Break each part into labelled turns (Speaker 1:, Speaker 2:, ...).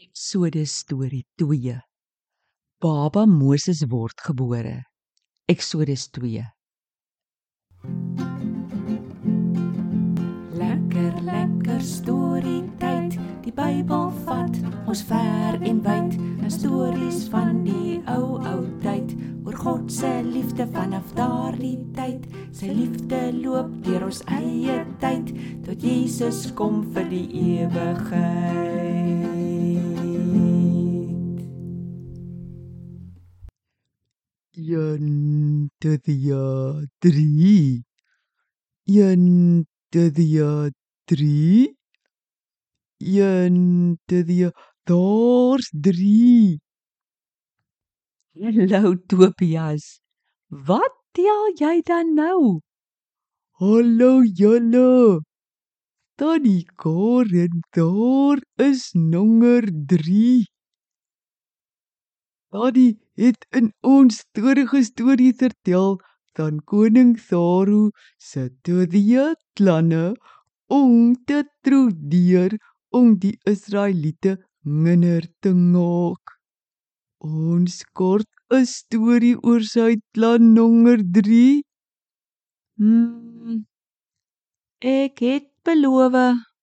Speaker 1: Eksodus storie 2. Baba Moses word gebore. Eksodus 2.
Speaker 2: Lekker lekker storie tyd. Die Bybel vat ons ver en wyd. 'n Stories van die ou ou tyd oor God se liefde vanaf daardie tyd. Sy liefde loop deur ons eie tyd tot Jesus kom vir die ewigheid.
Speaker 3: Drie. Een tot die jaar drie. Een tot die jaar daar's drie.
Speaker 1: Hallo Tobias. Wat tel jy dan nou?
Speaker 3: Hallo julle. Tannie Karen, daar is nommer 3. Tannie het in ons vorige storie vertel van koning Saru se twee planne om te trodeer om die Israeliete minder te maak. Ons kort 'n storie oor sy plan nommer 3.
Speaker 1: Hmm. Ek het beloof,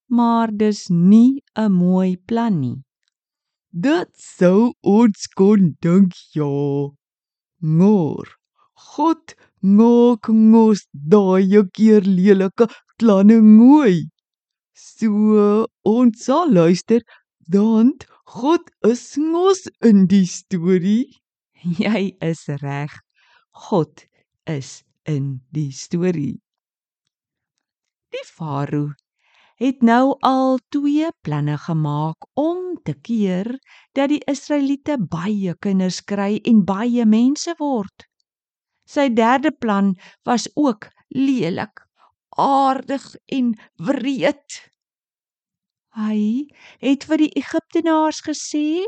Speaker 1: maar dis nie 'n mooi plan nie.
Speaker 3: Dit sou ons kon dink ja. Maar God maak mos daai keer lelike planne mooi. So ons sal luister dan God is mos in die storie.
Speaker 1: Jy is reg. God is in die storie. Die farao het nou al twee planne gemaak om te keer dat die Israeliete baie kinders kry en baie mense word. Sy derde plan was ook lelik, aardig en wreed. Hy het vir die Egiptenaars gesê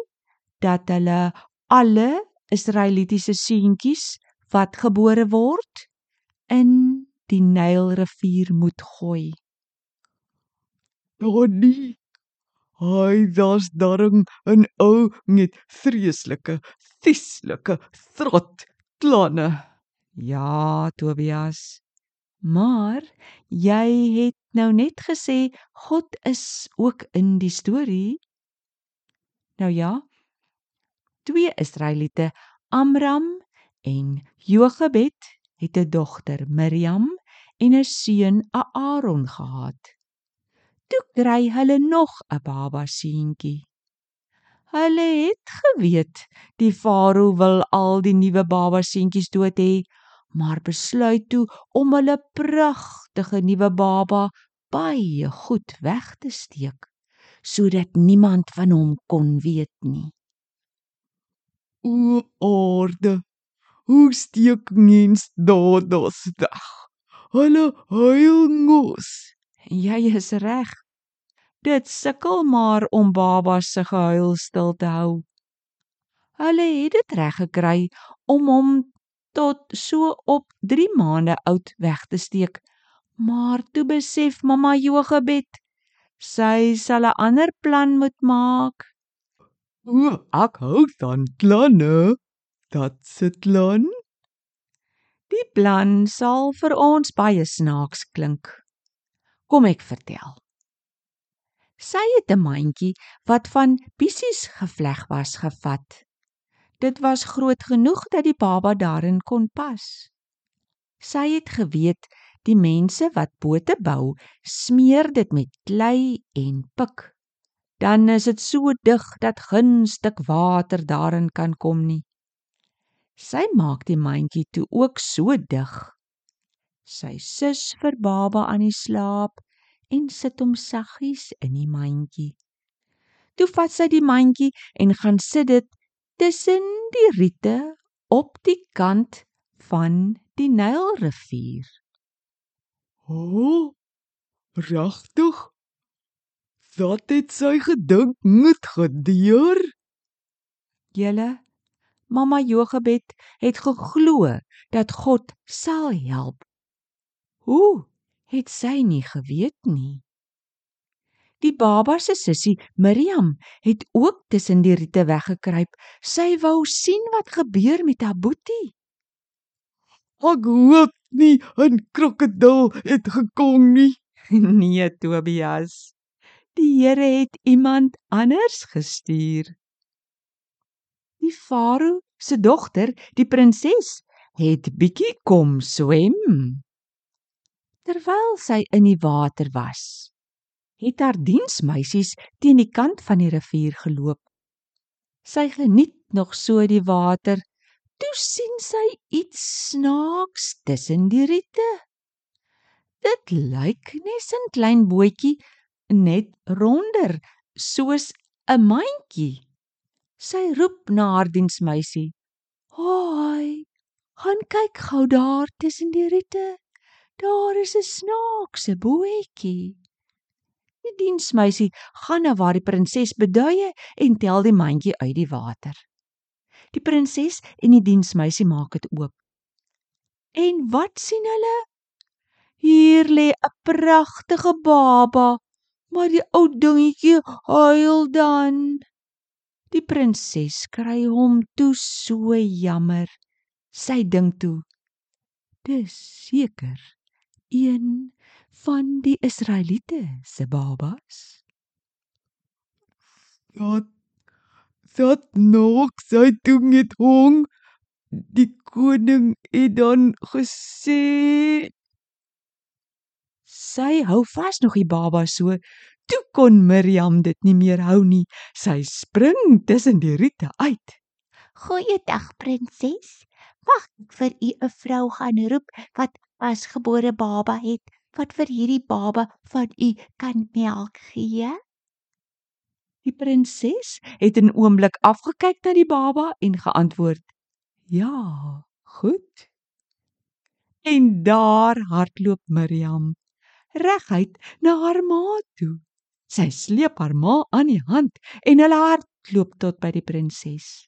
Speaker 1: dat hulle alle Israelitiese seentjies wat gebore word in die Nylrivier moet gooi.
Speaker 3: Donnie. Hy was darm 'n ou met vreeslike, vieslike trot planne.
Speaker 1: Ja, Tobias. Maar jy het nou net gesê God is ook in die storie. Nou ja. Twee Israeliete, Amram en Jochebed, het 'n dogter, Miriam, en 'n seun, Aaron gehad. Toe kry hulle nog 'n baba seentjie. Hulle het geweet die farao wil al die nuwe baba seentjies dood hê, maar besluit toe om hulle pragtige nuwe baba baie goed weg te steek sodat niemand van hom kon weet nie.
Speaker 3: O aarde. Hoe steek mens dadas weg? Hulle huil mos.
Speaker 1: Jy is reg. Dit sukkel maar om babas se gehuil stil te hou. Hulle het dit reg gekry om hom tot so op 3 maande oud weg te steek. Maar toe besef mamma Jogebed sy sal 'n ander plan moet maak.
Speaker 3: O, ek hou van planne. Dat se plan?
Speaker 1: Die plan sal vir ons baie snaaks klink. Kom ek vertel. Sy het 'n mandjie wat van pissies gevleg was gevat. Dit was groot genoeg dat die baba daarin kon pas. Sy het geweet die mense wat bote bou, smeer dit met klei en pik. Dan is dit so dig dat geen stuk water daarin kan kom nie. Sy maak die mandjie toe ook so dig. Sy sus vir baba aan die slaap en sit hom saggies in die mandjie. Toe vat sy die mandjie en gaan sit dit tussen die riete op die kant van die Nylrivier.
Speaker 3: O, oh, regtig? Wat het sy gedink moet gebeur?
Speaker 1: Julle Mamma Jogebed het geglo dat God sal help. Hoe het sy nie geweet nie? Die baba se sussie, Miriam, het ook tussen die riete weggekruip. Sy wou sien wat gebeur met haar boetie.
Speaker 3: Ek hoop nie 'n krokodil het gekom nie.
Speaker 1: nee, Tobias. Die Here het iemand anders gestuur. Die farao se dogter, die prinses, het bietjie kom swem. Terwyl sy in die water was, het haar diensmeisies teen die kant van die rivier geloop. Sy geniet nog so die water. Toe sien sy iets snaaks tussen die riete. Dit lyk nes 'n klein bootjie net ronder soos 'n mandjie. Sy roep na haar diensmeisie. "Haai, gaan kyk gou daar tussen die riete. Daar is 'n snaakse bootjie." Die diensmeisie gaan na waar die prinses beduie en tel die mandjie uit die water. Die prinses en die diensmeisie maak dit oop. En wat sien hulle? Hier lê 'n pragtige baba, maar die ou dingetjie huil dan. Die prinses kry hom toe so jammer. Sy dink toe: Dis seker een van die Israeliete se babas.
Speaker 3: Dat dat nog sy toe met hong. Die koning het dan gesê
Speaker 1: Sy hou vas nog die baba so. Toe kon Miriam dit nie meer hou nie. Sy spring tussen die riete uit.
Speaker 4: Goeiedag prinses. Wag ek vir u 'n vrou gaan roep wat pasgebore baba het wat vir hierdie baba van u kan melk gee.
Speaker 1: Die prinses het 'n oomblik afgekyk na die baba en geantwoord: "Ja, goed." En daar hardloop Miriam reguit na haar ma toe. Sy sleep haar ma aan die hand en hulle hardloop tot by die prinses.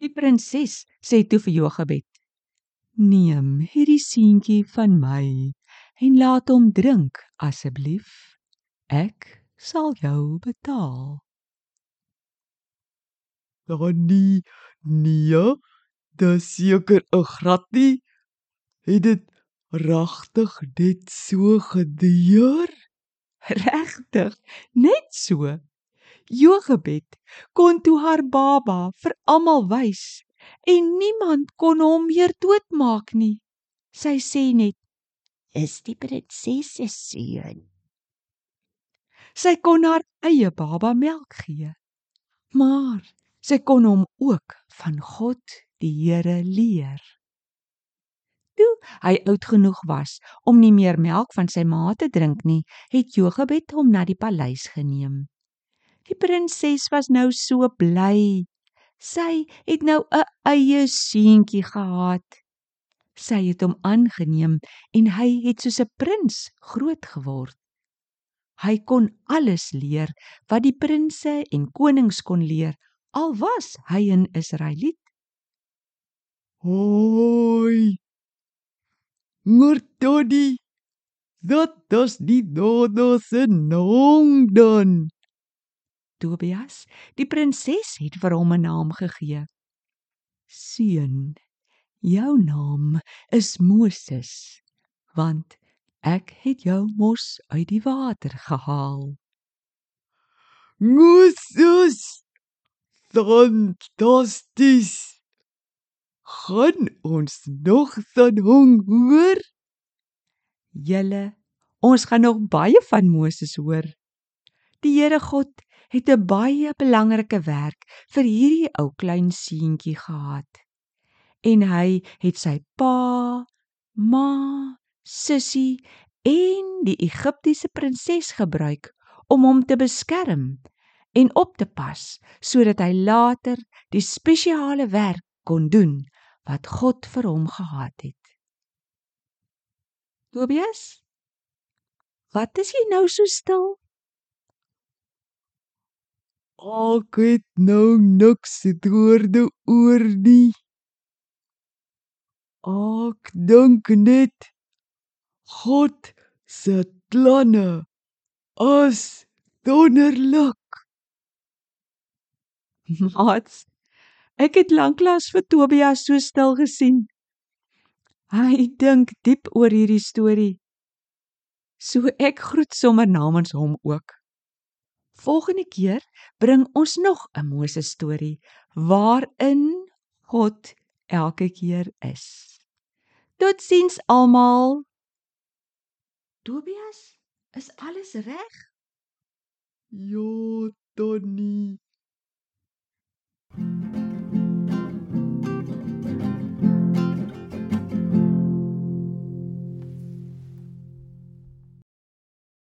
Speaker 1: Die prinses sê toe vir Jogebed: "Neem hierdie seentjie van my en laat hom drink asseblief. Ek sal jou betaal."
Speaker 3: dan nie nee, dis seker 'n gratie. Het dit regtig net so gedeur?
Speaker 1: Regtig, net so. Jogebed kon toe haar baba vir almal wys en niemand kon hom meer doodmaak nie. Sy sê net
Speaker 4: Is die prinses se seun.
Speaker 1: sy kon haar eie baba melk gee. Maar sy kon hom ook van God die Here leer. Toe hy oud genoeg was om nie meer melk van sy ma te drink nie, het Jogebed hom na die paleis geneem. Die prinses was nou so bly. Sy het nou 'n eie seentjie gehad. Sy het hom aangeneem en hy het soos 'n prins groot geword. Hy kon alles leer wat die prinse en konings kon leer, al was hy 'n Israeliet.
Speaker 3: Hoi. Ngortodi. Dat is die dodo se naam dan.
Speaker 1: Tobias, die prinses het vir hom 'n naam gegee. Seun, jou naam is Moses, want ek het jou mos uit die water gehaal.
Speaker 3: Moses. Fantasties. Gaan ons nog van hom hoor?
Speaker 1: Julle, ons gaan nog baie van Moses hoor. Die Here God het 'n baie belangrike werk vir hierdie ou klein seentjie gehad. En hy het sy pa, ma, sussie en die Egiptiese prinses gebruik om hom te beskerm en op te pas sodat hy later die spesiale werk kon doen wat God vir hom gehad het. Tobias, wat is jy nou so stil?
Speaker 3: Ek het nou niks woorde oor nie. Ek dink net God se planne as wonderlik.
Speaker 1: Mats, ek het lanklaas vir Tobias so stil gesien. Hy dink diep oor hierdie storie. So ek groet sommer namens hom ook. Volgende keer bring ons nog 'n Moses storie waarin God elke keer is. Totsiens almal. Tobias, is alles reg?
Speaker 3: Ja, Donnie.